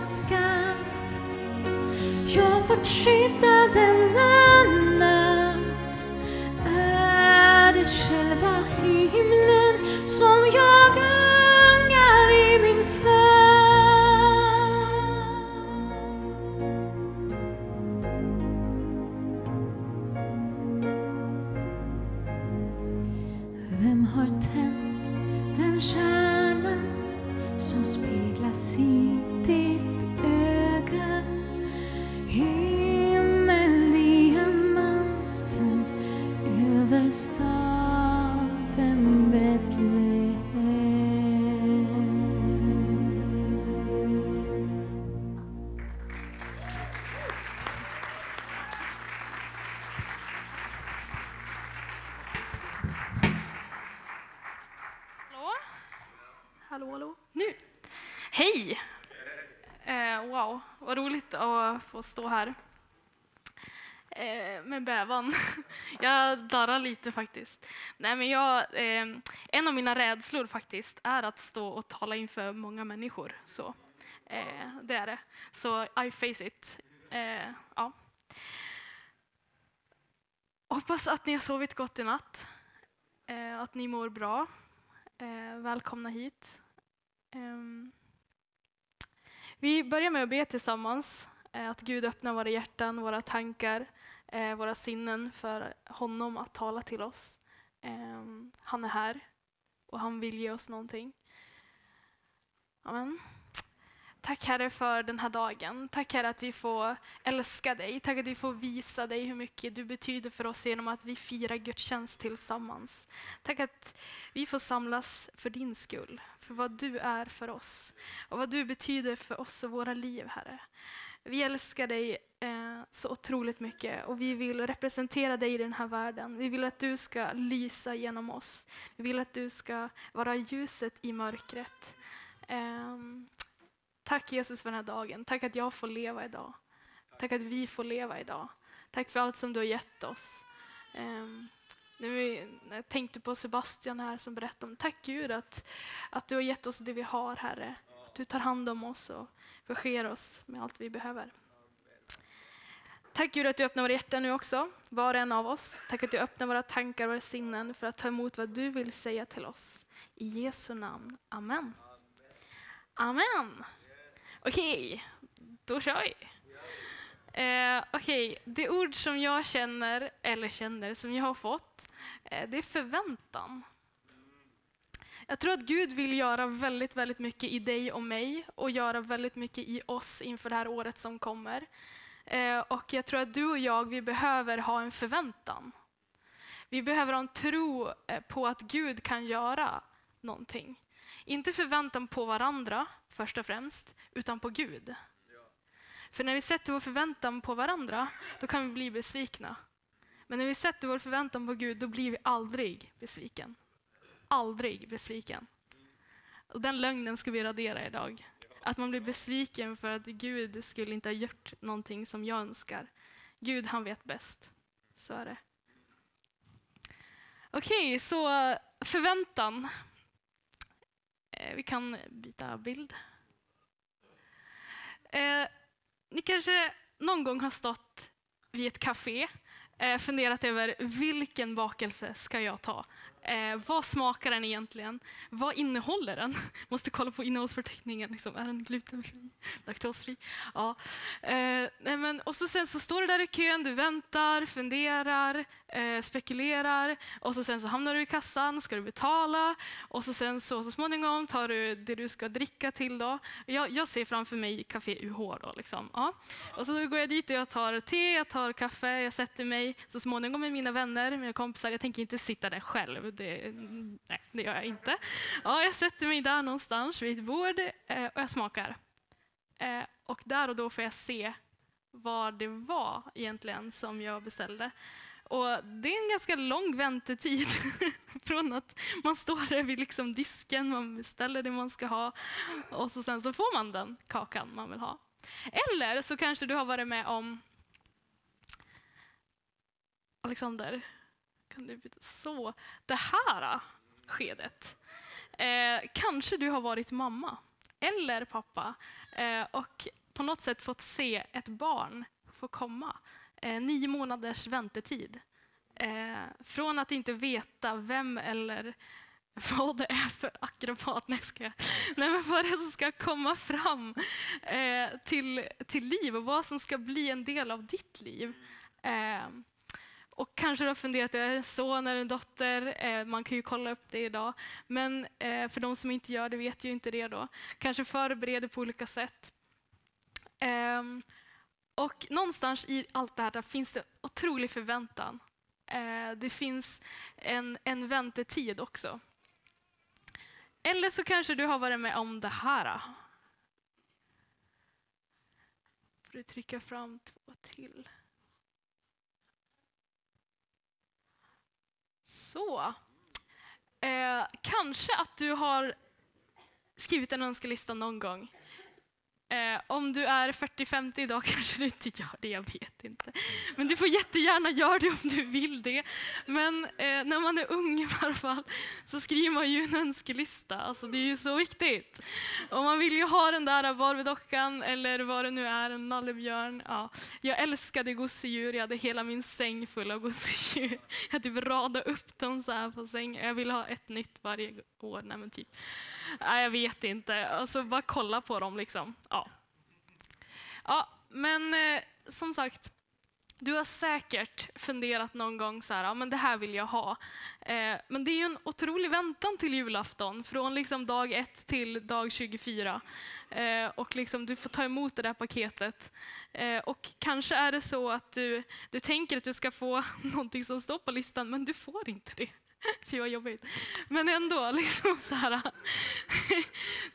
skatt jag fått skydda att stå här. Eh, med bävan. jag darrar lite faktiskt. Nej, men jag, eh, en av mina rädslor faktiskt är att stå och tala inför många människor. Så, eh, det är det. Så I face it. Eh, ja. Hoppas att ni har sovit gott i natt. Eh, att ni mår bra. Eh, välkomna hit. Ehm, vi börjar med att be tillsammans. Eh, att Gud öppnar våra hjärtan, våra tankar, eh, våra sinnen för honom att tala till oss. Ehm, han är här och han vill ge oss någonting. Amen. Tack Herre för den här dagen. Tack Herre att vi får älska dig. Tack att vi får visa dig hur mycket du betyder för oss genom att vi firar gudstjänst tillsammans. Tack att vi får samlas för din skull, för vad du är för oss och vad du betyder för oss och våra liv, Herre. Vi älskar dig eh, så otroligt mycket och vi vill representera dig i den här världen. Vi vill att du ska lysa genom oss. Vi vill att du ska vara ljuset i mörkret. Eh, tack Jesus för den här dagen. Tack att jag får leva idag. Tack att vi får leva idag. Tack för allt som du har gett oss. Ehm, nu jag tänkte på Sebastian här som berättade om, tack Gud att, att du har gett oss det vi har Herre. Att du tar hand om oss och förser oss med allt vi behöver. Tack Gud att du öppnar våra hjärtan nu också, var och en av oss. Tack att du öppnar våra tankar och våra sinnen för att ta emot vad du vill säga till oss. I Jesu namn. Amen. Amen. Okej, då kör vi. Eh, Okej, det ord som jag känner, eller känner, som jag har fått, eh, det är förväntan. Jag tror att Gud vill göra väldigt, väldigt mycket i dig och mig och göra väldigt mycket i oss inför det här året som kommer. Eh, och jag tror att du och jag, vi behöver ha en förväntan. Vi behöver ha en tro eh, på att Gud kan göra någonting. Inte förväntan på varandra först och främst, utan på Gud. För när vi sätter vår förväntan på varandra, då kan vi bli besvikna. Men när vi sätter vår förväntan på Gud, då blir vi aldrig besviken. Aldrig besviken. Och den lögnen ska vi radera idag. Att man blir besviken för att Gud skulle inte ha gjort någonting som jag önskar. Gud, han vet bäst. Så är det. Okej, så förväntan. Eh, vi kan byta bild. Eh, ni kanske någon gång har stått vid ett café, eh, funderat över vilken bakelse ska jag ta? Eh, vad smakar den egentligen? Vad innehåller den? Måste kolla på innehållsförteckningen. Liksom. Är den glutenfri? Laktosfri? Ja. Eh, men, och så sen så står du där i kön, du väntar, funderar, eh, spekulerar och så sen så hamnar du i kassan, ska du betala och så sen så, så småningom tar du det du ska dricka till. Då. Jag, jag ser framför mig Café UH. Då, liksom. ja. Och så går jag dit och jag tar te, jag tar kaffe, jag sätter mig så småningom med mina vänner, mina kompisar. Jag tänker inte sitta där själv, det, nej, det gör jag inte. Ja, jag sätter mig där någonstans vid ett bord eh, och jag smakar. Eh, och där och då får jag se vad det var egentligen som jag beställde. Och det är en ganska lång väntetid från att man står där vid liksom disken, man beställer det man ska ha och så sen så får man den kakan man vill ha. Eller så kanske du har varit med om Alexander, kan du byta? Så, det här skedet. Eh, kanske du har varit mamma eller pappa eh, och på något sätt fått se ett barn få komma. Eh, nio månaders väntetid. Eh, från att inte veta vem eller vad det är för akrobat, nej, ska jag. nej men vad det är som ska komma fram eh, till, till liv och vad som ska bli en del av ditt liv. Eh, och kanske du har funderat, är det en son eller en dotter? Eh, man kan ju kolla upp det idag. Men eh, för de som inte gör det vet ju inte det då. Kanske förbereder på olika sätt. Ehm, och någonstans i allt det här där finns det otrolig förväntan. Eh, det finns en, en väntetid också. Eller så kanske du har varit med om det här. Får du trycka fram två till. Så. Eh, kanske att du har skrivit en önskelista någon gång. Eh, om du är 40-50 idag kanske du inte gör det, jag vet inte. Men du får jättegärna göra det om du vill det. Men eh, när man är ung i varje fall så skriver man ju en önskelista. Alltså det är ju så viktigt. Och man vill ju ha den där Barbie-dockan eller vad det nu är, en nallebjörn. Ja. Jag älskade gosedjur, jag hade hela min säng full av gosedjur. Jag typ radade upp dem så här på sängen. Jag ville ha ett nytt varje år. Nej, men typ. Nej, jag vet inte. Alltså bara kolla på dem liksom. Ja, ja men eh, som sagt, du har säkert funderat någon gång så här, ja, men det här vill jag ha. Eh, men det är ju en otrolig väntan till julafton, från liksom dag ett till dag 24. Eh, och liksom du får ta emot det där paketet. Eh, och kanske är det så att du, du tänker att du ska få någonting som står på listan, men du får inte det. Fy vad jobbigt. Men ändå, liksom så här,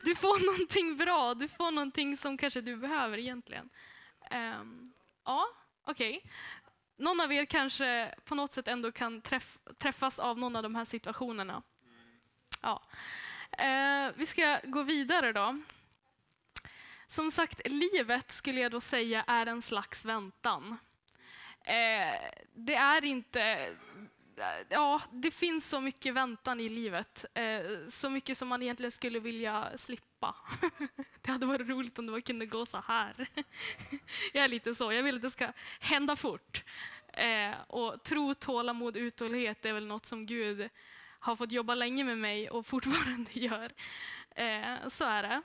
du får någonting bra, du får någonting som kanske du behöver egentligen. Um, ja, okej. Okay. Någon av er kanske på något sätt ändå kan träff, träffas av någon av de här situationerna. Ja. Uh, vi ska gå vidare då. Som sagt, livet skulle jag då säga är en slags väntan. Uh, det är inte ja, det finns så mycket väntan i livet. Eh, så mycket som man egentligen skulle vilja slippa. det hade varit roligt om det kunde gå så här. jag är lite så, jag vill att det ska hända fort. Eh, och tro, tålamod, uthållighet är väl något som Gud har fått jobba länge med mig och fortfarande gör. Eh, så är det.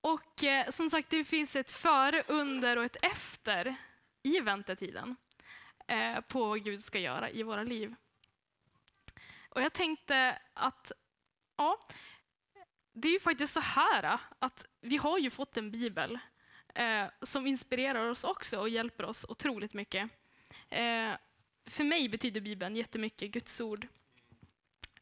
Och eh, som sagt, det finns ett före, under och ett efter i väntetiden. Eh, på vad Gud ska göra i våra liv. Och jag tänkte att ja, det är ju faktiskt så här eh, att vi har ju fått en bibel eh, som inspirerar oss också och hjälper oss otroligt mycket. Eh, för mig betyder Bibeln jättemycket, Guds ord.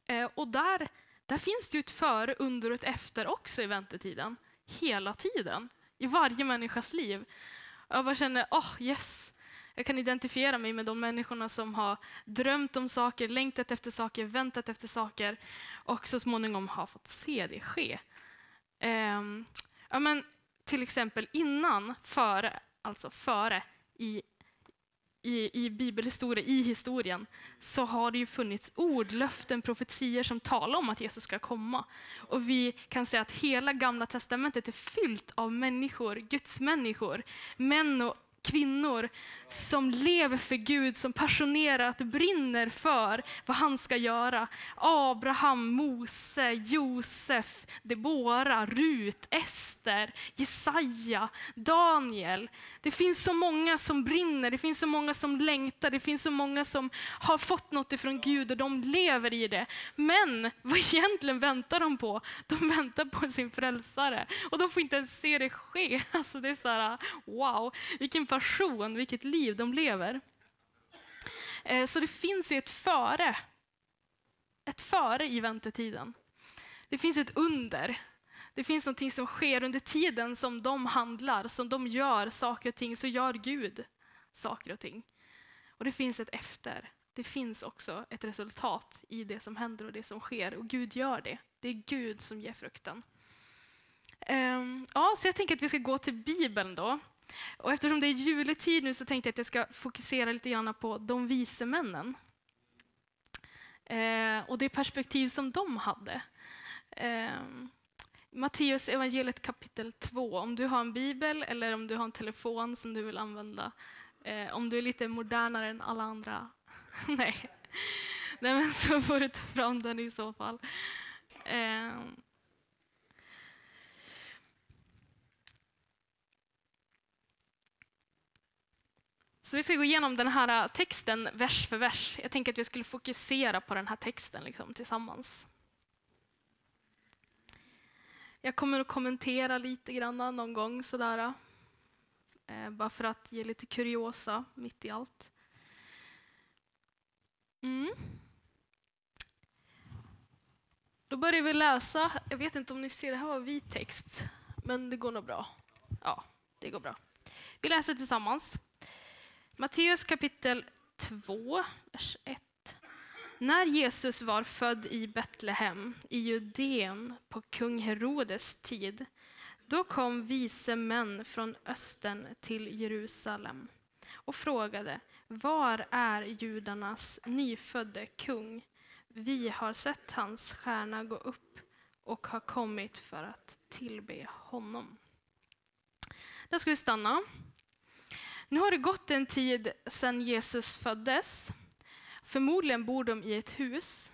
Eh, och där, där finns det ju ett före, under och ett efter också i väntetiden. Hela tiden, i varje människas liv. Jag bara känner, åh oh, yes, jag kan identifiera mig med de människorna som har drömt om saker, längtat efter saker, väntat efter saker och så småningom har fått se det ske. Um, ja, men, till exempel innan, före, alltså före i, i, i bibelhistoria, i historien, så har det ju funnits ord, löften, profetier som talar om att Jesus ska komma. Och vi kan säga att hela gamla testamentet är fyllt av människor, Guds människor, män och kvinnor som lever för Gud, som passionerat brinner för vad han ska göra. Abraham, Mose, Josef, Debora, Rut, Ester, Jesaja, Daniel. Det finns så många som brinner, det finns så många som längtar, det finns så många som har fått något ifrån Gud och de lever i det. Men vad egentligen väntar de på? De väntar på sin frälsare och de får inte ens se det ske. Alltså det är så här, wow, vilken passion, vilket liv de lever. Eh, så det finns ju ett före. Ett före i väntetiden. Det finns ett under. Det finns någonting som sker under tiden som de handlar, som de gör saker och ting, så gör Gud saker och ting. Och det finns ett efter. Det finns också ett resultat i det som händer och det som sker. Och Gud gör det. Det är Gud som ger frukten. Um, ja, så jag tänker att vi ska gå till Bibeln då. Och eftersom det är juletid nu så tänkte jag att jag ska fokusera lite grann på de vise männen. Eh, och det perspektiv som de hade. Eh, Matteus evangeliet kapitel 2. Om du har en bibel eller om du har en telefon som du vill använda. Eh, om du är lite modernare än alla andra. Nej. Nej, men så får du ta fram den i så fall. Eh. Så vi ska gå igenom den här eh, texten vers för vers. Jag tänker att vi skulle fokusera på den här texten liksom, tillsammans. Jag kommer att kommentera lite grann någon gång sådär. Eh, bara för att ge lite kuriosa mitt i allt. Mm. Då börjar vi läsa. Jag vet inte om ni ser, det här var vit text. Men det går nog bra. Ja, det går bra. Vi läser tillsammans. Matteus kapitel 2, vers 1. När Jesus var född i Betlehem i Judeen på kung Herodes tid, då kom vise män från östern till Jerusalem och frågade, var är judarnas nyfödde kung? Vi har sett hans stjärna gå upp och har kommit för att tillbe honom. Där ska vi stanna. Nu har det gått en tid sedan Jesus föddes. Förmodligen bor de i ett hus.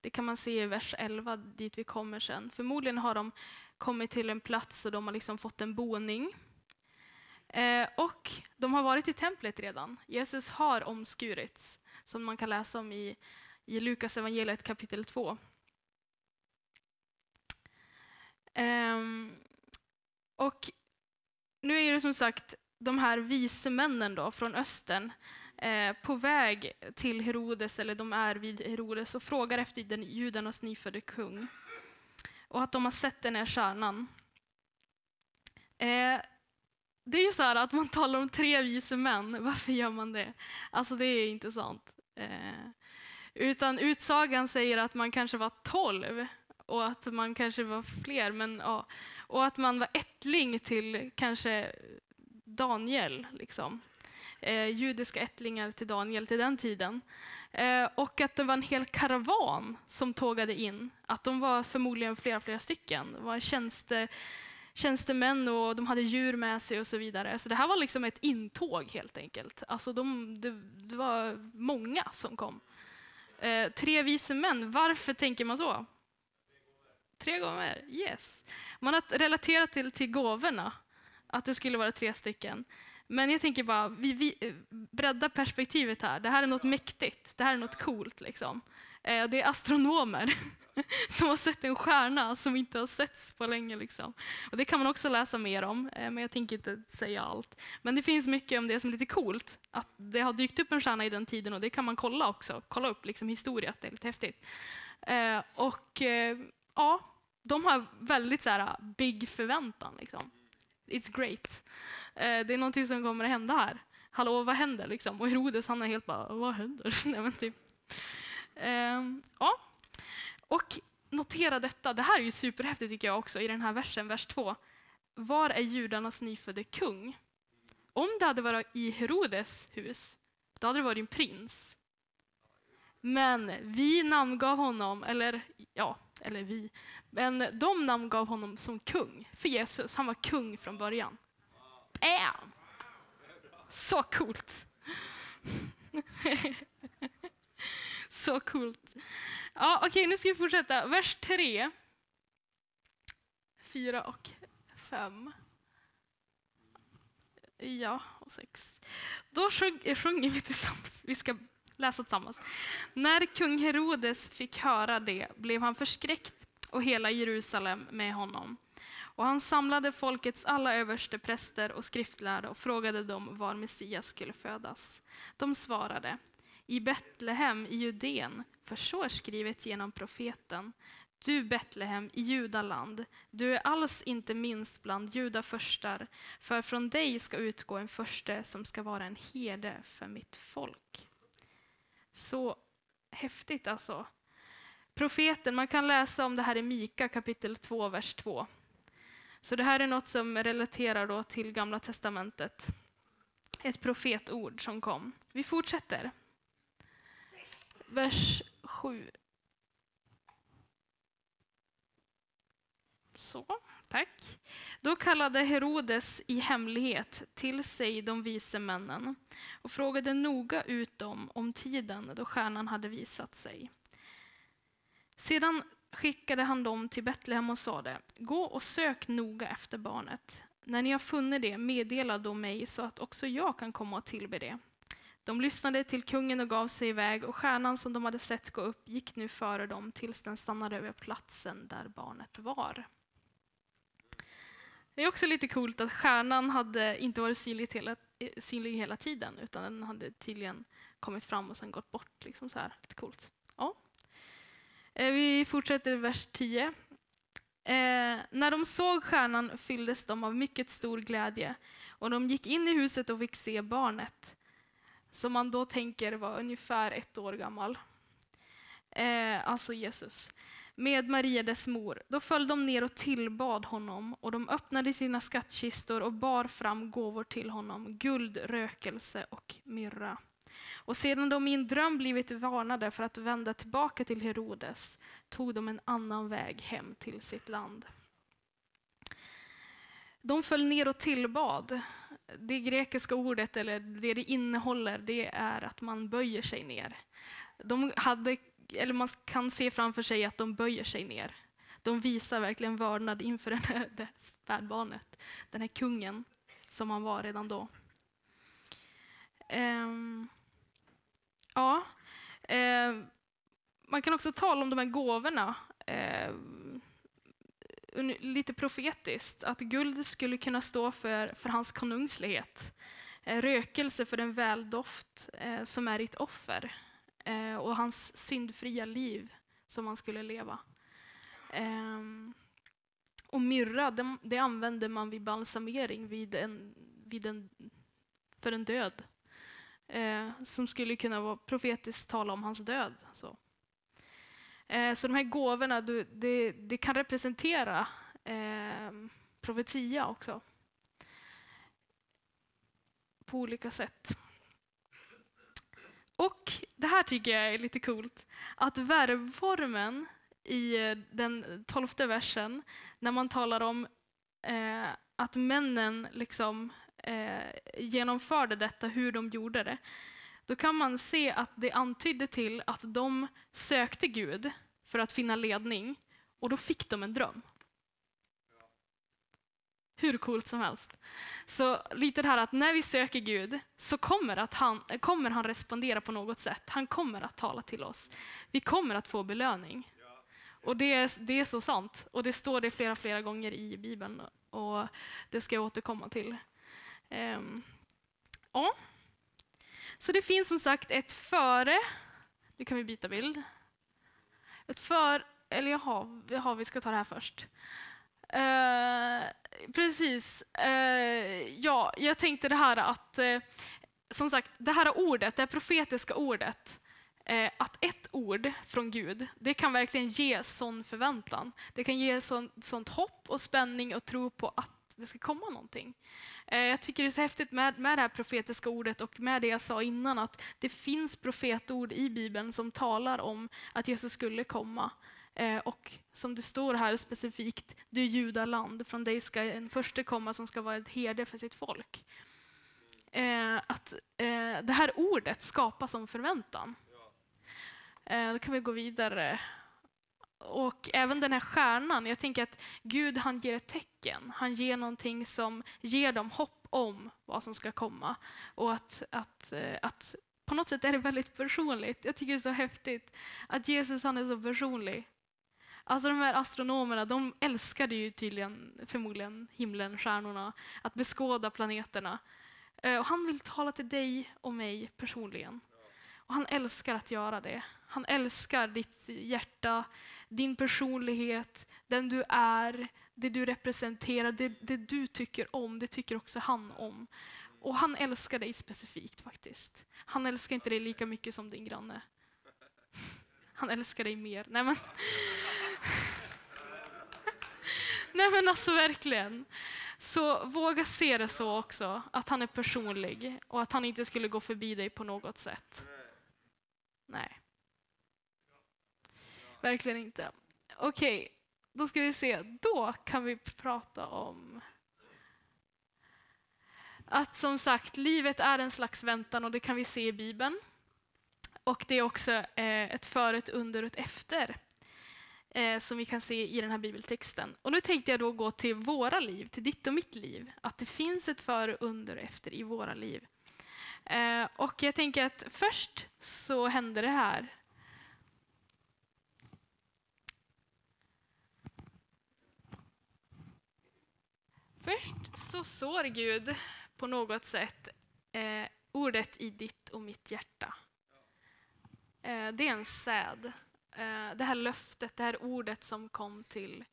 Det kan man se i vers 11, dit vi kommer sen. Förmodligen har de kommit till en plats och de har liksom fått en boning. Eh, och de har varit i templet redan. Jesus har omskurits, som man kan läsa om i, i Lukas evangeliet kapitel 2. Eh, och nu är det som sagt de här vise männen då, från östern eh, på väg till Herodes, eller de är vid Herodes, och frågar efter den judarnas nyfödde kung. Och att de har sett den här stjärnan. Eh, det är ju så här att man talar om tre vise män. Varför gör man det? Alltså det är inte sant. Eh, utan utsagan säger att man kanske var tolv och att man kanske var fler. Men, ja, och att man var ättling till kanske Daniel. Liksom. Eh, judiska ättlingar till Daniel till den tiden. Eh, och att det var en hel karavan som tågade in. Att de var förmodligen flera, flera stycken. Det var tjänste, tjänstemän och de hade djur med sig och så vidare. Så det här var liksom ett intåg helt enkelt. Alltså de, det, det var många som kom. Eh, tre vise män, varför tänker man så? Tre gånger, yes. Man har relaterat till, till gåvorna, att det skulle vara tre stycken. Men jag tänker bara, vi, vi eh, breddar perspektivet här. Det här är något mäktigt, det här är något coolt. Liksom. Eh, det är astronomer som har sett en stjärna som inte har setts på länge. Liksom. Och det kan man också läsa mer om, eh, men jag tänker inte säga allt. Men det finns mycket om det som är lite coolt, att det har dykt upp en stjärna i den tiden och det kan man kolla också. Kolla upp liksom, historia, det är lite häftigt. Eh, och eh, ja, de har väldigt så här, eh, big förväntan. Liksom. It's great. Eh, det är någonting som kommer att hända här. Hallå, vad händer? Liksom. Och Herodes han är helt bara, vad händer? Nej, men typ. Ehm, ja. Och notera detta, det här är ju superhäftigt tycker jag också i den här versen, vers 2. Var är judarnas nyfödde kung? Om det hade varit i Herodes hus, då hade det varit en prins. Men vi namngav honom, eller ja, eller vi, men de namngav honom som kung för Jesus. Han var kung från början. Bam! Så coolt. Så coolt. Ja, Okej, okay, nu ska vi fortsätta. Vers 3, 4 och 5. Ja, och 6. Då sjung, eh, sjunger vi tillsammans. Vi ska läsa tillsammans. När kung Herodes fick höra det blev han förskräckt och hela Jerusalem med honom. Och han samlade folkets alla överste präster och skriftlärda och frågade dem var Messias skulle födas. De svarade, i Betlehem i Judeen, för så är skrivet genom profeten. Du Betlehem i Judaland, du är alls inte minst bland judafurstar, för från dig ska utgå en förste som ska vara en herde för mitt folk. Så häftigt alltså. Profeten, man kan läsa om det här i Mika kapitel 2, vers 2. Så det här är något som relaterar då till Gamla testamentet. Ett profetord som kom. Vi fortsätter. Vers 7. Så, tack. Då kallade Herodes i hemlighet till sig de vise männen och frågade noga ut dem om tiden då stjärnan hade visat sig. Sedan skickade han dem till Betlehem och sade, gå och sök noga efter barnet. När ni har funnit det, meddela då mig så att också jag kan komma och tillbe det. De lyssnade till kungen och gav sig iväg och stjärnan som de hade sett gå upp gick nu före dem tills den stannade över platsen där barnet var. Det är också lite coolt att stjärnan hade inte varit synlig hela, synlig hela tiden utan den hade tydligen kommit fram och sen gått bort. Liksom så här. Lite coolt. Ja. Eh, vi fortsätter i vers 10. Eh, när de såg stjärnan fylldes de av mycket stor glädje och de gick in i huset och fick se barnet som man då tänker var ungefär ett år gammal. Eh, alltså Jesus. Med Maria dess mor. Då föll de ner och tillbad honom och de öppnade sina skattkistor och bar fram gåvor till honom, guld, rökelse och myrra. Och sedan de i en dröm blivit varnade för att vända tillbaka till Herodes tog de en annan väg hem till sitt land. De föll ner och tillbad. Det grekiska ordet, eller det det innehåller, det är att man böjer sig ner. De hade, eller man kan se framför sig att de böjer sig ner. De visar verkligen vördnad inför det här spädbarnet, den här kungen som han var redan då. Um, ja, Eh, man kan också tala om de här gåvorna. eh, lite profetiskt, att guld skulle kunna stå för, för hans konungslighet. Eh, rökelse för den väldoft eh, som är ditt offer eh, och hans syndfria liv som han skulle leva. Eh, och myrra, det, det använde man vid balsamering vid en, vid en, för en död. Eh, som skulle kunna vara profetiskt tala om hans död. Så. Eh, så de här gåvorna, det, det kan representera eh, profetia också. På olika sätt. Och det här tycker jag är lite coolt. Att verbformen i eh, den tolfte versen, när man talar om eh, att männen liksom, eh, genomförde detta, hur de gjorde det då kan man se att det antydde till att de sökte Gud för att finna ledning och då fick de en dröm. Hur coolt som helst. Så lite det här att när vi söker Gud så kommer, att han, kommer han respondera på något sätt. Han kommer att tala till oss. Vi kommer att få belöning. Och det är, det är så sant. Och det står det flera, flera gånger i Bibeln. Och det ska jag återkomma till. Um, ja. Så det finns som sagt ett före. Nu kan vi byta bild. Ett för, eller jaha, jaha vi ska ta det här först. Uh, precis. Uh, ja, jag tänkte det här att, uh, som sagt, det här ordet, det här profetiska ordet, att ett ord från Gud, det kan verkligen ge sån förväntan. Det kan ge sån, sånt hopp och spänning och tro på att det ska komma någonting. Eh, jag tycker det är så häftigt med, med det här profetiska ordet och med det jag sa innan att det finns profetord i Bibeln som talar om att Jesus skulle komma. Eh, och som det står här specifikt, du judaland, från dig ska en förste komma som ska vara ett herde för sitt folk. Eh, att det här ordet skapas som förväntan. Då kan vi gå vidare och även den här stjärnan, jag tänker att Gud han ger ett tecken. Han ger någonting som ger dem hopp om vad som ska komma. Och att, att, eh, att på något sätt är det väldigt personligt. Jag tycker det är så häftigt att Jesus han är så personlig. Alltså de här astronomerna, de älskade ju tydligen förmodligen himlen, stjärnorna, att beskåda planeterna. Eh, och han vill tala till dig och mig personligen. Och han älskar att göra det. Han älskar ditt hjärta, din personlighet, den du är, det du representerar, det, det du tycker om, det tycker också han om. Och han älskar dig specifikt faktiskt. Han älskar inte dig lika mycket som din granne. Han älskar dig mer. Nej men, Nej, men alltså verkligen. Så våga se det så också, att han är personlig och att han inte skulle gå förbi dig på något sätt. Nej. Verkligen inte. Okej, okay. då ska vi se, då kan vi prata om att som sagt, livet är en slags väntan och det kan vi se i Bibeln. Och det är också eh, ett före, ett under och ett efter eh, som vi kan se i den här bibeltexten. Och nu tänkte jag då gå till våra liv, till ditt och mitt liv. Att det finns ett före, under och efter i våra liv. Eh, och jag tänker att först så hände det här. Först så sår Gud på något sätt eh, ordet i ditt och mitt hjärta. Eh, det är en säd. Eh, det här löftet, det här ordet som kom till,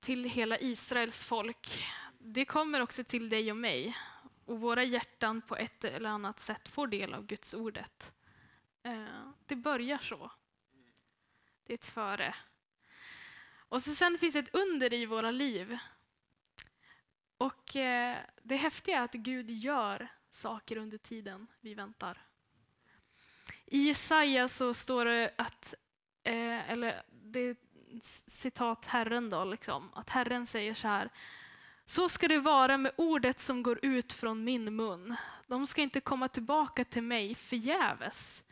till hela Israels folk, det kommer också till dig och mig. Och våra hjärtan på ett eller annat sätt får del av Guds ordet. Eh, det börjar så. Det är ett före. Och så sen finns ett under i våra liv. Och eh, det häftiga är att Gud gör saker under tiden vi väntar. I Jesaja så står det att, eh, eller det är citat Herren då, liksom, att Herren säger så här. Så ska det vara med ordet som går ut från min mun. De ska inte komma tillbaka till mig förgäves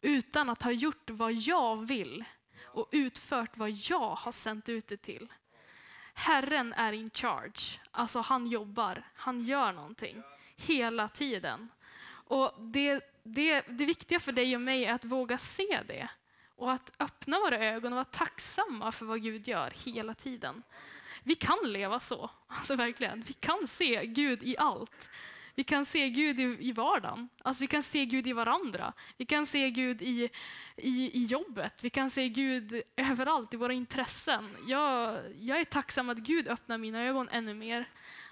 utan att ha gjort vad jag vill och utfört vad jag har sänt ut det till. Herren är in charge. Alltså han jobbar, han gör någonting hela tiden. Och det, det, det viktiga för dig och mig är att våga se det och att öppna våra ögon och vara tacksamma för vad Gud gör hela tiden. Vi kan leva så, alltså verkligen. Vi kan se Gud i allt. Vi kan se Gud i, i vardagen. Alltså vi kan se Gud i varandra. Vi kan se Gud i, i, i jobbet. Vi kan se Gud överallt, i våra intressen. Jag, jag är tacksam att Gud öppnar mina ögon ännu mer.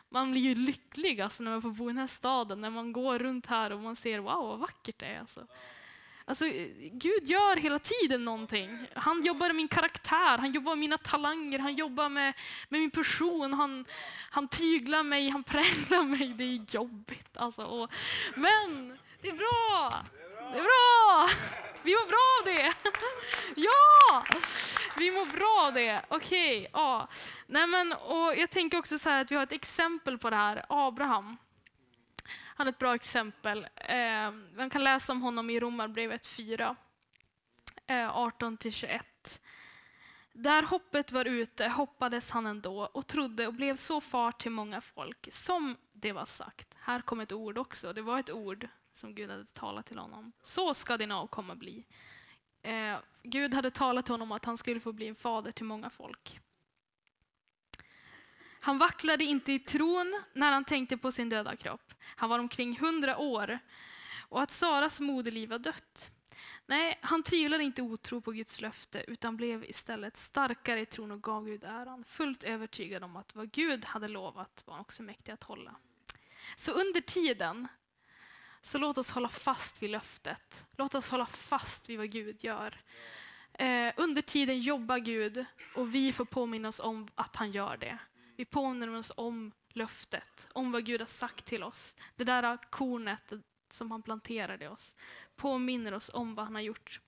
Man blir ju lycklig alltså, när man får bo i den här staden, när man går runt här och man ser wow vad vackert det är. Alltså. Alltså, Gud gör hela tiden någonting. Han jobbar med min karaktär, han jobbar med mina talanger, han jobbar med, med min person, han, han tyglar mig, han präglar mig. Det är jobbigt alltså. Och, men det är bra! Det är bra! Vi mår bra av det! Ja! Vi mår bra av det. Okej, okay, ja. Nej men, och jag tänker också så att vi har ett exempel på det här. Abraham. Han är ett bra exempel. Eh, man kan läsa om honom i Romarbrevet 4, eh, 18-21. Där hoppet var ute hoppades han ändå och trodde och blev så far till många folk, som det var sagt. Här kom ett ord också, det var ett ord som Gud hade talat till honom. Så ska din avkomma bli. Eh, Gud hade talat till honom att han skulle få bli en fader till många folk. Han vacklade inte i tron när han tänkte på sin döda kropp. Han var omkring hundra år och att Saras moderliv var dött. Nej, han tvivlade inte otro på Guds löfte utan blev istället starkare i tron och gav Gud äran, fullt övertygad om att vad Gud hade lovat var han också mäktig att hålla. Så under tiden, så låt oss hålla fast vid löftet. Låt oss hålla fast vid vad Gud gör. Eh, under tiden jobbar Gud och vi får påminna oss om att han gör det. Vi påminner oss om löftet, om vad Gud har sagt till oss. Det där kornet som han planterade i oss. Påminner oss om vad han har gjort.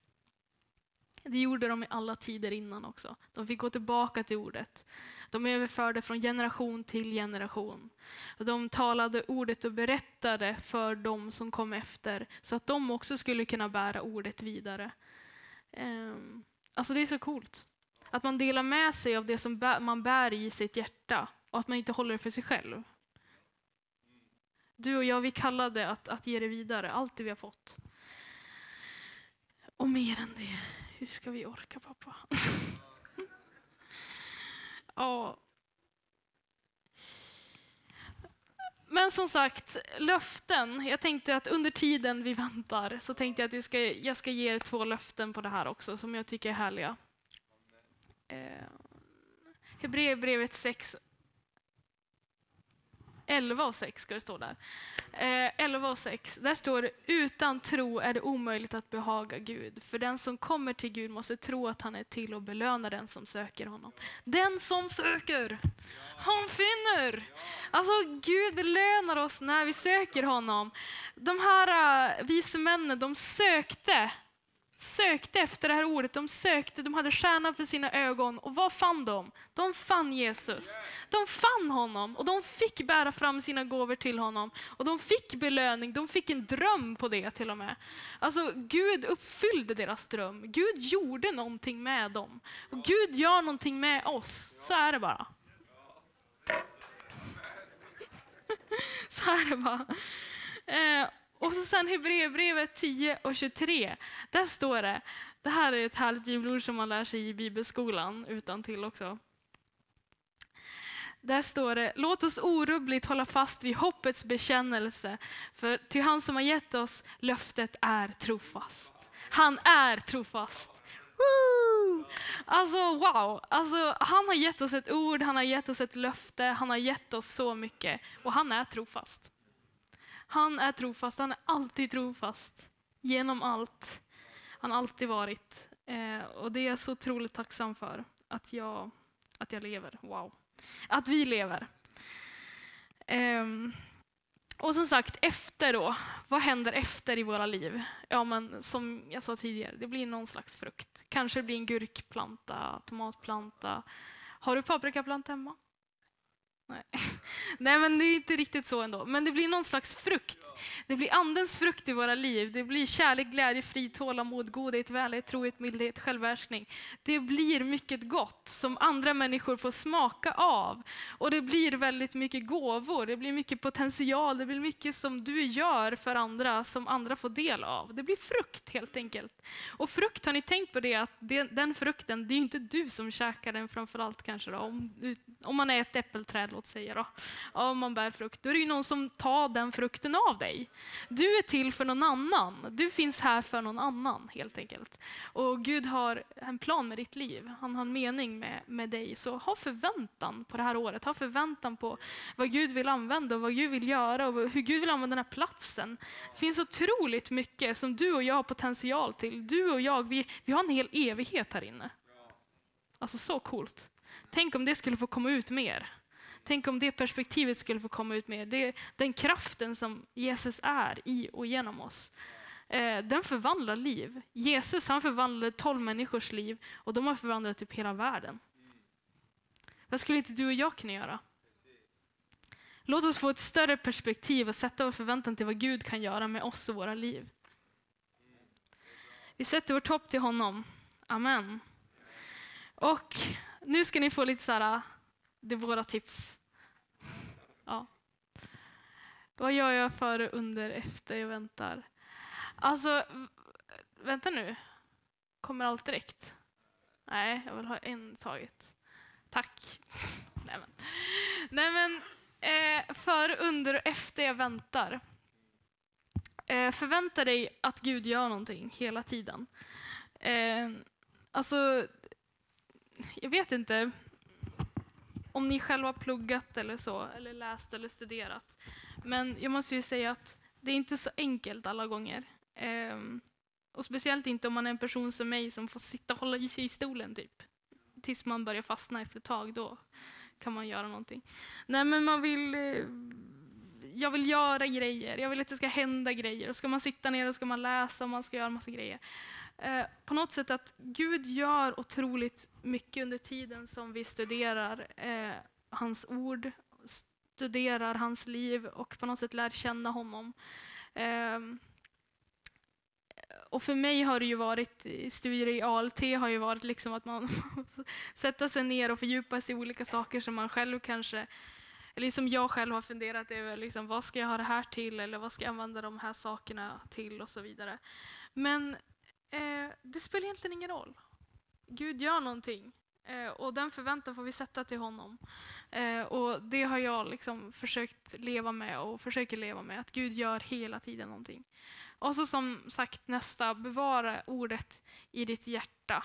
Det gjorde de i alla tider innan också. De fick gå tillbaka till ordet. De överförde från generation till generation. De talade ordet och berättade för dem som kom efter så att de också skulle kunna bära ordet vidare. Ehm, alltså det är så coolt. Att man delar med sig av det som man bär i sitt hjärta och att man inte håller det för sig själv. Du och jag, vi kallade att, att ge det vidare, allt det vi har fått. Och mer än det. Hur ska vi orka pappa? ja. Men som sagt, löften. Jag tänkte att under tiden vi väntar så tänkte jag att vi ska, jag ska ge er två löften på det här också som jag tycker är härliga. Eh, Hebreerbrevet 6 11 och 6 ska det stå där. Eh, 11 och 6, där står det utan tro är det omöjligt att behaga Gud. För den som kommer till Gud måste tro att han är till och belöna den som söker honom. Den som söker, han finner. Alltså Gud belönar oss när vi söker honom. De här uh, vise männen, de sökte sökte efter det här ordet. De sökte, de hade stjärnan för sina ögon. Och vad fann de? De fann Jesus. De fann honom och de fick bära fram sina gåvor till honom. Och de fick belöning, de fick en dröm på det till och med. Alltså Gud uppfyllde deras dröm. Gud gjorde någonting med dem. Och Gud gör någonting med oss. Så är det bara. Så är det bara. Eh, och så sen Hebreerbrevet 10 och 23. Där står det, det här är ett härligt bibelord som man lär sig i bibelskolan utan till också. Där står det, låt oss orubbligt hålla fast vid hoppets bekännelse, för till han som har gett oss löftet är trofast. Han är trofast. Woo! Alltså wow, alltså, han har gett oss ett ord, han har gett oss ett löfte, han har gett oss så mycket och han är trofast. Han är trofast, han är alltid trofast. Genom allt. Han har alltid varit. Eh, och det är jag så otroligt tacksam för. Att jag, att jag lever. Wow. Att vi lever. Eh, och som sagt, efter då. Vad händer efter i våra liv? Ja, men som jag sa tidigare, det blir någon slags frukt. Kanske det blir en gurkplanta, tomatplanta. Har du paprikaplanta hemma? Nej. Nej, men det är inte riktigt så ändå. Men det blir någon slags frukt. Det blir andens frukt i våra liv. Det blir kärlek, glädje, frid, tålamod, godhet, välhet, trohet, mildhet, självbehärskning. Det blir mycket gott som andra människor får smaka av. Och det blir väldigt mycket gåvor, det blir mycket potential, det blir mycket som du gör för andra som andra får del av. Det blir frukt helt enkelt. Och frukt, har ni tänkt på det att den frukten, det är inte du som käkar den framförallt kanske då, om, om man är ett äppelträd låt säga då, om man bär frukt, då är det ju någon som tar den frukten av dig. Du är till för någon annan. Du finns här för någon annan helt enkelt. Och Gud har en plan med ditt liv. Han har en mening med, med dig. Så ha förväntan på det här året. Ha förväntan på vad Gud vill använda och vad Gud vill göra och hur Gud vill använda den här platsen. Det finns otroligt mycket som du och jag har potential till. Du och jag, vi, vi har en hel evighet här inne. Alltså så coolt. Tänk om det skulle få komma ut mer. Tänk om det perspektivet skulle få komma ut mer. Det, den kraften som Jesus är i och genom oss. Eh, den förvandlar liv. Jesus han förvandlade tolv människors liv och de har förvandlat typ hela världen. Vad skulle inte du och jag kunna göra? Låt oss få ett större perspektiv och sätta vår förväntan till vad Gud kan göra med oss och våra liv. Vi sätter vårt hopp till honom. Amen. Och nu ska ni få lite så här, det är våra tips. Ja. Vad gör jag före, under, efter jag väntar? Alltså, vänta nu. Kommer allt direkt? Nej, jag vill ha en taget. Tack. Nej men, Nej, men eh, före, under och efter jag väntar. Eh, förvänta dig att Gud gör någonting hela tiden. Eh, alltså, jag vet inte om ni själva har pluggat eller så, eller läst eller studerat. Men jag måste ju säga att det är inte så enkelt alla gånger. Ehm, och speciellt inte om man är en person som mig som får sitta och hålla i sig i stolen typ. Tills man börjar fastna efter ett tag, då kan man göra någonting. Nej men man vill, eh, jag vill göra grejer, jag vill att det ska hända grejer. Och ska man sitta ner och ska man läsa och man ska göra massa grejer. Eh, på något sätt att Gud gör otroligt mycket under tiden som vi studerar eh, hans ord, studerar hans liv och på något sätt lär känna honom. Eh, och för mig har det ju varit, studier i ALT har ju varit liksom att man sätter sig ner och fördjupar sig i olika saker som man själv kanske eller som jag själv har funderat över, liksom, vad ska jag ha det här till eller vad ska jag använda de här sakerna till och så vidare. Men eh, det spelar egentligen ingen roll. Gud gör någonting eh, och den förväntan får vi sätta till honom. Eh, och det har jag liksom försökt leva med och försöker leva med, att Gud gör hela tiden någonting. Och så som sagt nästa, bevara ordet i ditt hjärta.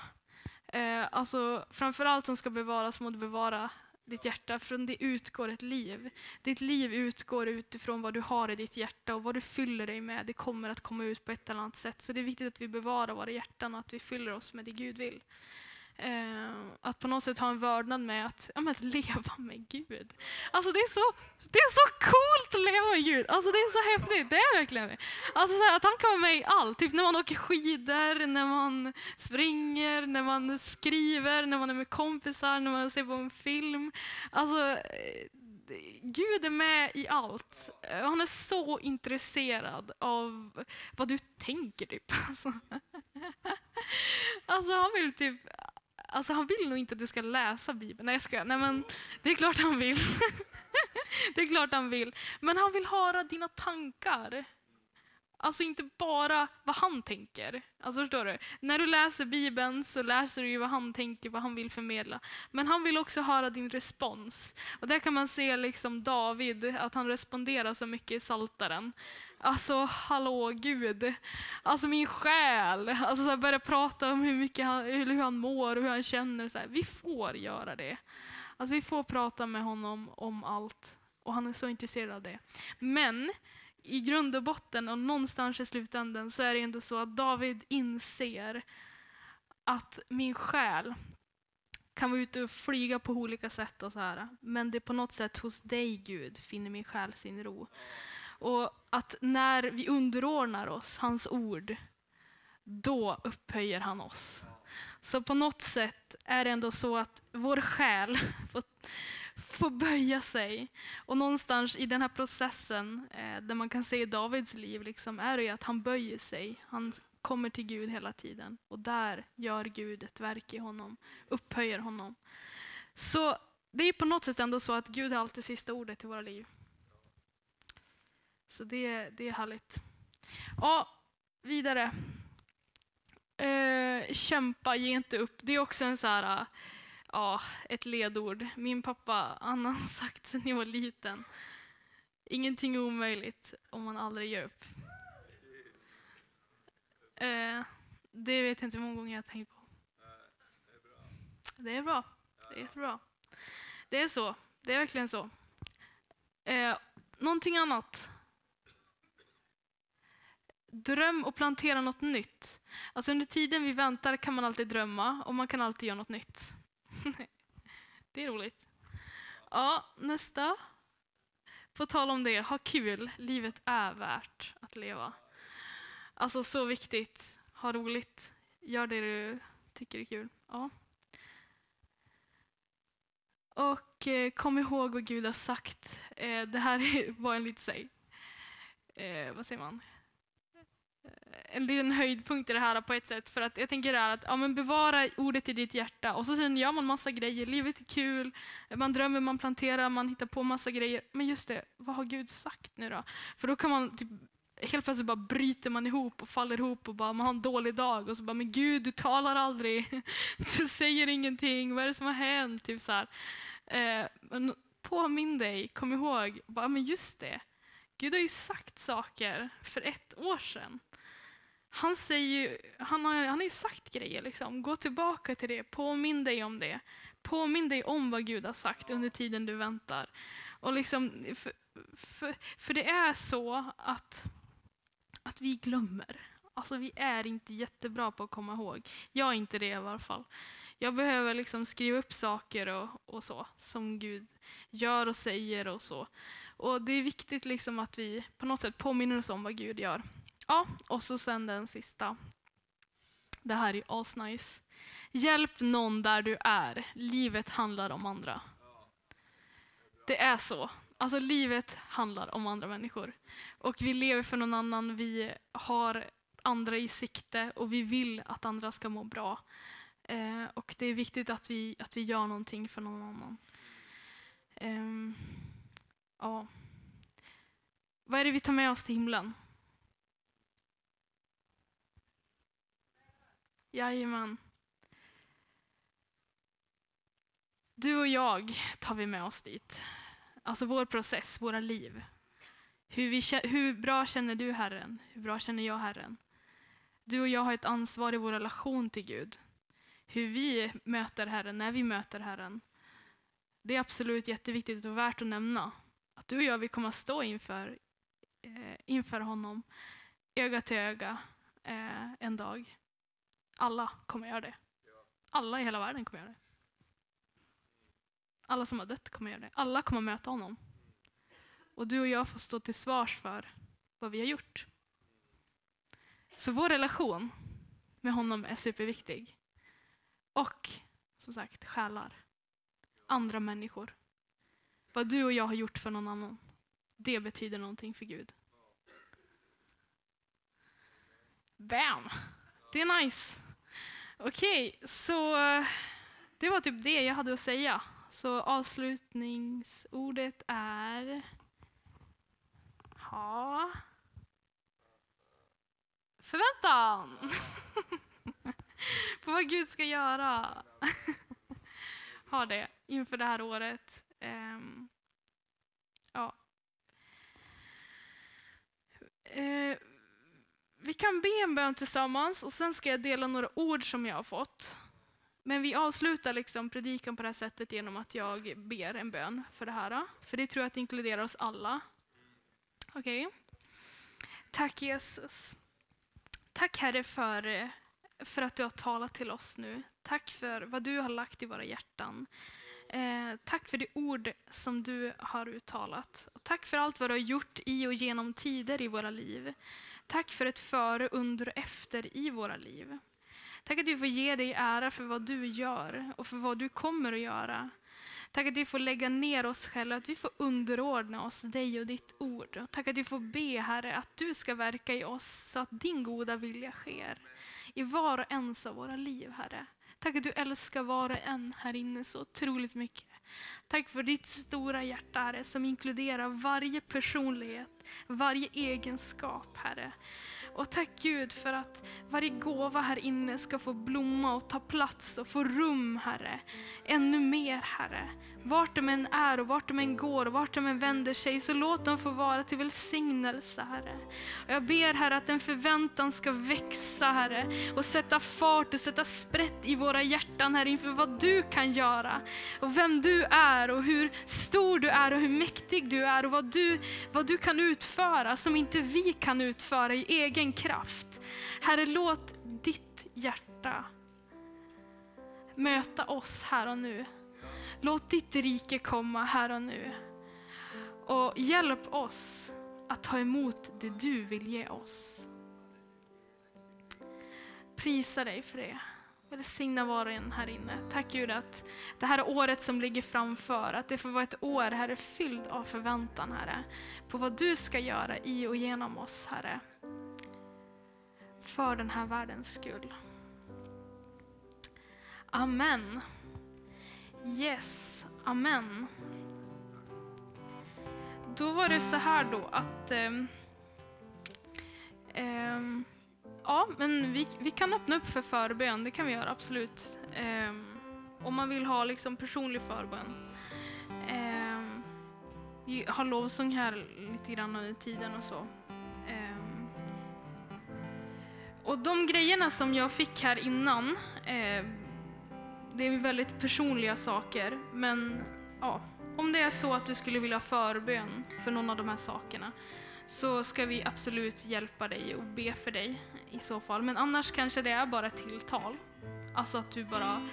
Eh, alltså framförallt som ska bevaras mot bevara ditt hjärta, från det utgår ett liv. Ditt liv utgår utifrån vad du har i ditt hjärta och vad du fyller dig med. Det kommer att komma ut på ett eller annat sätt. Så det är viktigt att vi bevarar våra hjärtan och att vi fyller oss med det Gud vill. Eh, att på något sätt ha en vördnad med att, ja, men att leva med Gud. Alltså det är så det är så coolt att leva med Gud. Alltså det är så häftigt. Det är verkligen det. Alltså så här, att han kan vara med i allt. Typ när man åker skidor, när man springer, när man skriver, när man är med kompisar, när man ser på en film. Alltså, eh, Gud är med i allt. Eh, han är så intresserad av vad du tänker. Typ. Alltså, alltså han vill typ Alltså han vill nog inte att du ska läsa Bibeln. Nej jag ska. Nej men det är klart han vill. det är klart han vill. Men han vill höra dina tankar. Alltså inte bara vad han tänker. Alltså förstår du? När du läser Bibeln så läser du ju vad han tänker, vad han vill förmedla. Men han vill också höra din respons. Och där kan man se liksom David, att han responderar så mycket i Saltaren. Alltså hallå Gud, alltså min själ. Alltså så börja prata om hur, mycket han, hur han mår och hur han känner. Så här. Vi får göra det. Alltså vi får prata med honom om allt. Och han är så intresserad av det. Men i grund och botten och någonstans i slutändan så är det ändå så att David inser att min själ kan vara ute och flyga på olika sätt och så här. Men det är på något sätt hos dig Gud finner min själ sin ro. Och att när vi underordnar oss hans ord, då upphöjer han oss. Så på något sätt är det ändå så att vår själ får, får böja sig. Och någonstans i den här processen, eh, där man kan se i Davids liv, liksom, är det ju att han böjer sig. Han kommer till Gud hela tiden. Och där gör Gud ett verk i honom, upphöjer honom. Så det är på något sätt ändå så att Gud har alltid sista ordet i våra liv. Så det, det är härligt. Ja, vidare. Eh, kämpa, ge inte upp. Det är också en så här, eh, ja, ett ledord. Min pappa han har sagt sen jag var liten. Ingenting är omöjligt om man aldrig ger upp. Eh, det vet jag inte hur många gånger jag har tänkt på. Det är bra. Det är jättebra. Det är så. Det är verkligen så. Eh, någonting annat dröm och plantera något nytt. Alltså under tiden vi väntar kan man alltid drömma och man kan alltid göra något nytt. det är roligt. Ja, nästa. På tal om det, ha kul. Livet är värt att leva. Alltså så viktigt. Ha roligt. Gör det du tycker är kul. Ja. Och eh, kom ihåg vad Gud har sagt. Eh, det här var en lite, säg, eh, vad säger man? En liten höjdpunkt i det här på ett sätt. För att jag tänker att ja, men bevara ordet i ditt hjärta och så sen gör man massa grejer. Livet är kul, man drömmer, man planterar, man hittar på massa grejer. Men just det, vad har Gud sagt nu då? För då kan man typ helt plötsligt bara bryter man ihop och faller ihop och bara man har en dålig dag och så bara men Gud du talar aldrig, du säger ingenting, vad är det som har hänt? Typ så eh, påminn dig, kom ihåg, bara men just det, Gud har ju sagt saker för ett år sedan han, säger ju, han, har, han har ju sagt grejer. Liksom. Gå tillbaka till det, påminn dig om det. Påminn dig om vad Gud har sagt under tiden du väntar. Och liksom, för, för, för det är så att, att vi glömmer. Alltså vi är inte jättebra på att komma ihåg. Jag är inte det i alla fall. Jag behöver liksom skriva upp saker och, och så, som Gud gör och säger och så. Och det är viktigt liksom att vi på något sätt påminner oss om vad Gud gör. Ja, och så sen den sista. Det här är asnice. Hjälp någon där du är. Livet handlar om andra. Det är så. Alltså livet handlar om andra människor. Och vi lever för någon annan, vi har andra i sikte och vi vill att andra ska må bra. Eh, och det är viktigt att vi, att vi gör någonting för någon annan. Eh, ja. Vad är det vi tar med oss till himlen? Jajamän. Du och jag tar vi med oss dit. Alltså vår process, våra liv. Hur, vi, hur bra känner du Herren? Hur bra känner jag Herren? Du och jag har ett ansvar i vår relation till Gud. Hur vi möter Herren, när vi möter Herren. Det är absolut jätteviktigt och värt att nämna. Att du och jag vi kommer att stå inför, eh, inför honom, öga till öga, eh, en dag. Alla kommer göra det. Alla i hela världen kommer göra det. Alla som har dött kommer göra det. Alla kommer möta honom. Och du och jag får stå till svars för vad vi har gjort. Så vår relation med honom är superviktig. Och som sagt, själar. Andra människor. Vad du och jag har gjort för någon annan, det betyder någonting för Gud. Bam! Det är nice. Okej, okay, så det var typ det jag hade att säga. Så avslutningsordet är... Ha. Förväntan! På vad Gud ska göra. ha det inför det här året. Um, ja. Uh, vi kan be en bön tillsammans och sen ska jag dela några ord som jag har fått. Men vi avslutar liksom predikan på det här sättet genom att jag ber en bön för det här. För det tror jag att det inkluderar oss alla. Okej? Okay. Tack Jesus. Tack Herre för, för att du har talat till oss nu. Tack för vad du har lagt i våra hjärtan. Eh, tack för det ord som du har uttalat. Och tack för allt vad du har gjort i och genom tider i våra liv. Tack för ett före, under och efter i våra liv. Tack att vi får ge dig ära för vad du gör och för vad du kommer att göra. Tack att vi får lägga ner oss själva, att vi får underordna oss dig och ditt ord. Tack att vi får be, Herre, att du ska verka i oss så att din goda vilja sker i var och ens av våra liv, Herre. Tack att du älskar var och en här inne så otroligt mycket. Tack för ditt stora hjärta, Herre, som inkluderar varje personlighet, varje egenskap, Herre. Och tack Gud för att varje gåva här inne ska få blomma och ta plats och få rum, Herre. Ännu mer, Herre. Vart de än är och vart de än går och vart de än vänder sig, så låt dem få vara till välsignelse, Herre. Och jag ber, Herre, att en förväntan ska växa, Herre, och sätta fart och sätta sprätt i våra hjärtan, Herre, inför vad du kan göra. Och vem du är och hur stor du är och hur mäktig du är och vad du, vad du kan utföra som inte vi kan utföra i egen kraft. Herre, låt ditt hjärta möta oss här och nu. Låt ditt rike komma här och nu. Och hjälp oss att ta emot det du vill ge oss. Prisa dig för det. Välsigna var och en här inne. Tack Gud att det här året som ligger framför, att det får vara ett år, Herre, fylld av förväntan, Herre, på vad du ska göra i och genom oss, Herre. För den här världens skull. Amen. Yes, amen. Då var det så här då att eh, eh, Ja, men vi, vi kan öppna upp för förbön, det kan vi göra absolut. Eh, om man vill ha liksom personlig förbön. Eh, vi har lovsång här lite grann under tiden och så. Och de grejerna som jag fick här innan, eh, det är väldigt personliga saker, men ja, om det är så att du skulle vilja ha förbön för någon av de här sakerna så ska vi absolut hjälpa dig och be för dig i så fall. Men annars kanske det är bara ett tilltal. Alltså att du bara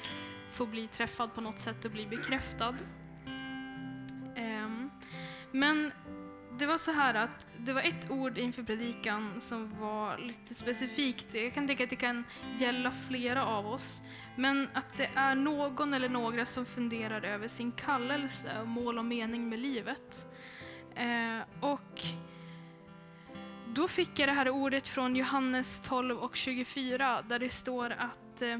får bli träffad på något sätt och bli bekräftad. Eh, men det var så här att det var ett ord inför predikan som var lite specifikt. Jag kan tänka att det kan gälla flera av oss. Men att det är någon eller några som funderar över sin kallelse och mål och mening med livet. Eh, och då fick jag det här ordet från Johannes 12 och 24 där det står att eh,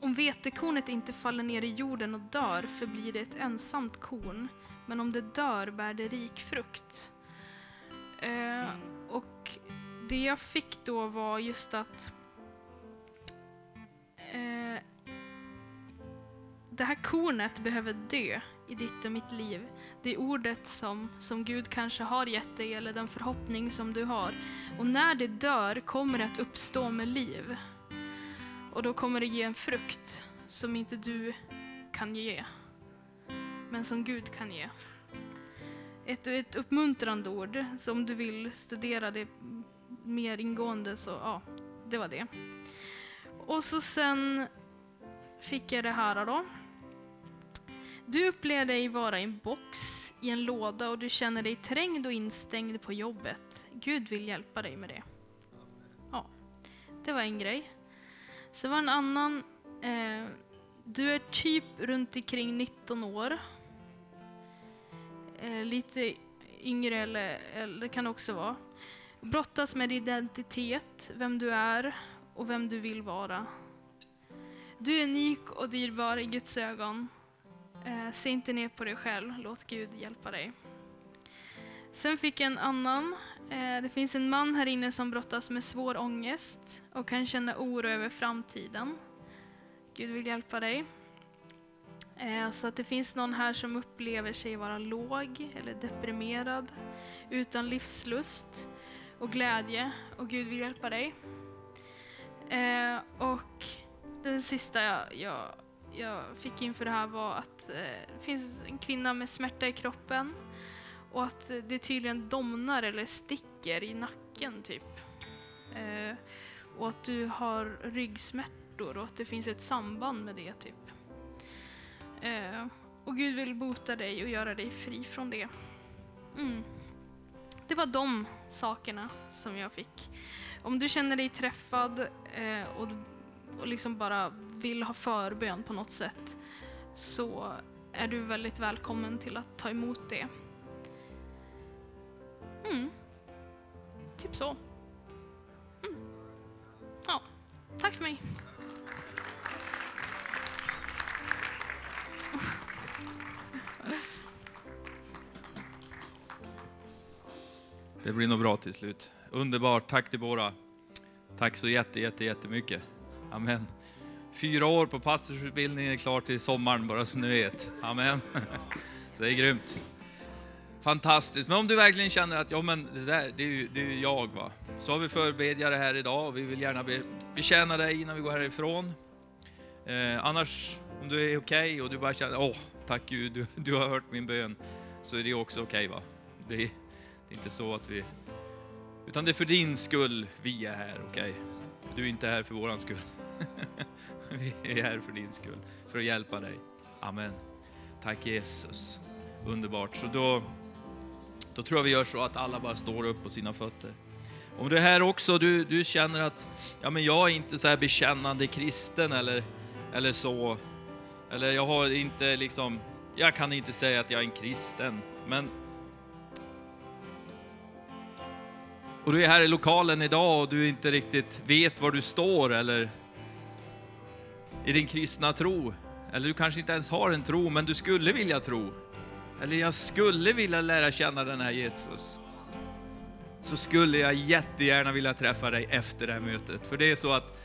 om vetekornet inte faller ner i jorden och dör förblir det ett ensamt korn men om det dör bär det rik frukt. Eh, och det jag fick då var just att eh, det här kornet behöver dö i ditt och mitt liv. Det ordet som, som Gud kanske har gett dig eller den förhoppning som du har. Och när det dör kommer det att uppstå med liv. Och då kommer det ge en frukt som inte du kan ge men som Gud kan ge. Ett, ett uppmuntrande ord, så om du vill studera det mer ingående så ja, det var det. Och så sen fick jag det här då. Du upplever dig vara i en box, i en låda och du känner dig trängd och instängd på jobbet. Gud vill hjälpa dig med det. Ja, det var en grej. Så var en annan, eh, du är typ runt omkring 19 år. Eh, lite yngre eller, eller kan det också vara. Brottas med identitet, vem du är och vem du vill vara. Du är unik och dyrbar i Guds ögon. Eh, se inte ner på dig själv, låt Gud hjälpa dig. Sen fick jag en annan. Eh, det finns en man här inne som brottas med svår ångest och kan känna oro över framtiden. Gud vill hjälpa dig. Eh, så att det finns någon här som upplever sig vara låg eller deprimerad, utan livslust och glädje och Gud vill hjälpa dig. Eh, och den sista jag, jag, jag fick inför det här var att eh, det finns en kvinna med smärta i kroppen och att det tydligen domnar eller sticker i nacken typ. Och att du har ryggsmärtor och att det finns ett samband med det typ. Eh, och Gud vill bota dig och göra dig fri från det. Mm. Det var de sakerna som jag fick. Om du känner dig träffad eh, och, och liksom bara vill ha förbön på något sätt så är du väldigt välkommen till att ta emot det. Mm. Typ så. Mm. Ja, tack för mig. Det blir nog bra till slut. Underbart, tack till båda. Tack så jätte, jätte, jättemycket. Amen. Fyra år på pastorsutbildningen är klart till sommaren, bara så ni vet. Amen. Så det är grymt. Fantastiskt. Men om du verkligen känner att ja, men det där, det är ju, det är ju jag va. Så har vi förbedjare här idag och vi vill gärna be, betjäna dig innan vi går härifrån. Eh, annars, om du är okej okay och du bara känner, åh, tack Gud, du, du har hört min bön, så är det också okej okay, va. Det, det är inte så att vi, utan det är för din skull vi är här, okej? Okay? Du är inte här för våran skull. vi är här för din skull, för att hjälpa dig. Amen. Tack Jesus. Underbart. Så då, då tror jag vi gör så att alla bara står upp på sina fötter. Om du är här också, du, du känner att ja, men jag är inte så här bekännande kristen eller, eller så. Eller jag har inte liksom, jag kan inte säga att jag är en kristen. Men och du är här i lokalen idag och du inte riktigt vet var du står eller i din kristna tro. Eller du kanske inte ens har en tro, men du skulle vilja tro. Eller jag skulle vilja lära känna den här Jesus. Så skulle jag jättegärna vilja träffa dig efter det här mötet. För det är så att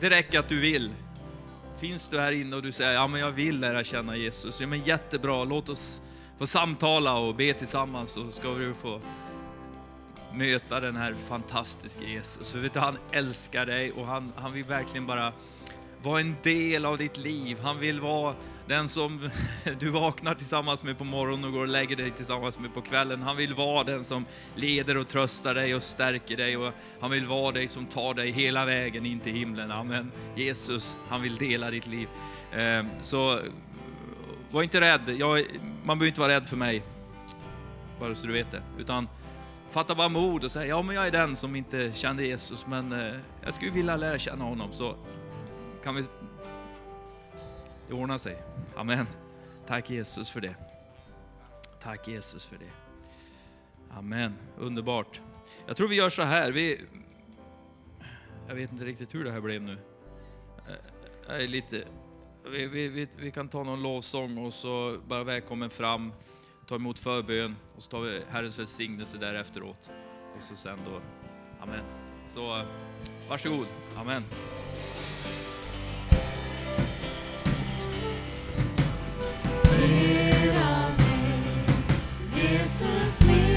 det räcker att du vill. Finns du här inne och du säger, ja men jag vill lära känna Jesus. Ja men jättebra, låt oss få samtala och be tillsammans så ska du få möta den här fantastiska Jesus. För vet du, han älskar dig och han, han vill verkligen bara vara en del av ditt liv. Han vill vara den som du vaknar tillsammans med på morgonen och går och lägger dig tillsammans med på kvällen. Han vill vara den som leder och tröstar dig och stärker dig och han vill vara dig som tar dig hela vägen in till himlen. Amen. Jesus, han vill dela ditt liv. Ehm, så var inte rädd. Jag, man behöver inte vara rädd för mig, bara så du vet det. Utan fatta bara mod och säga, ja men jag är den som inte kände Jesus, men eh, jag skulle vilja lära känna honom. Så kan vi... Det ordnar sig. Amen. Tack Jesus för det. Tack Jesus för det. Amen. Underbart. Jag tror vi gör så här. Vi... Jag vet inte riktigt hur det här blev nu. Eh, jag är lite... Vi, vi, vi, vi kan ta någon lovsång och så bara välkommen fram, ta emot förbön och så tar vi Herrens välsignelse där efteråt. Och så sen då, amen. Så varsågod, amen. Jesus, me.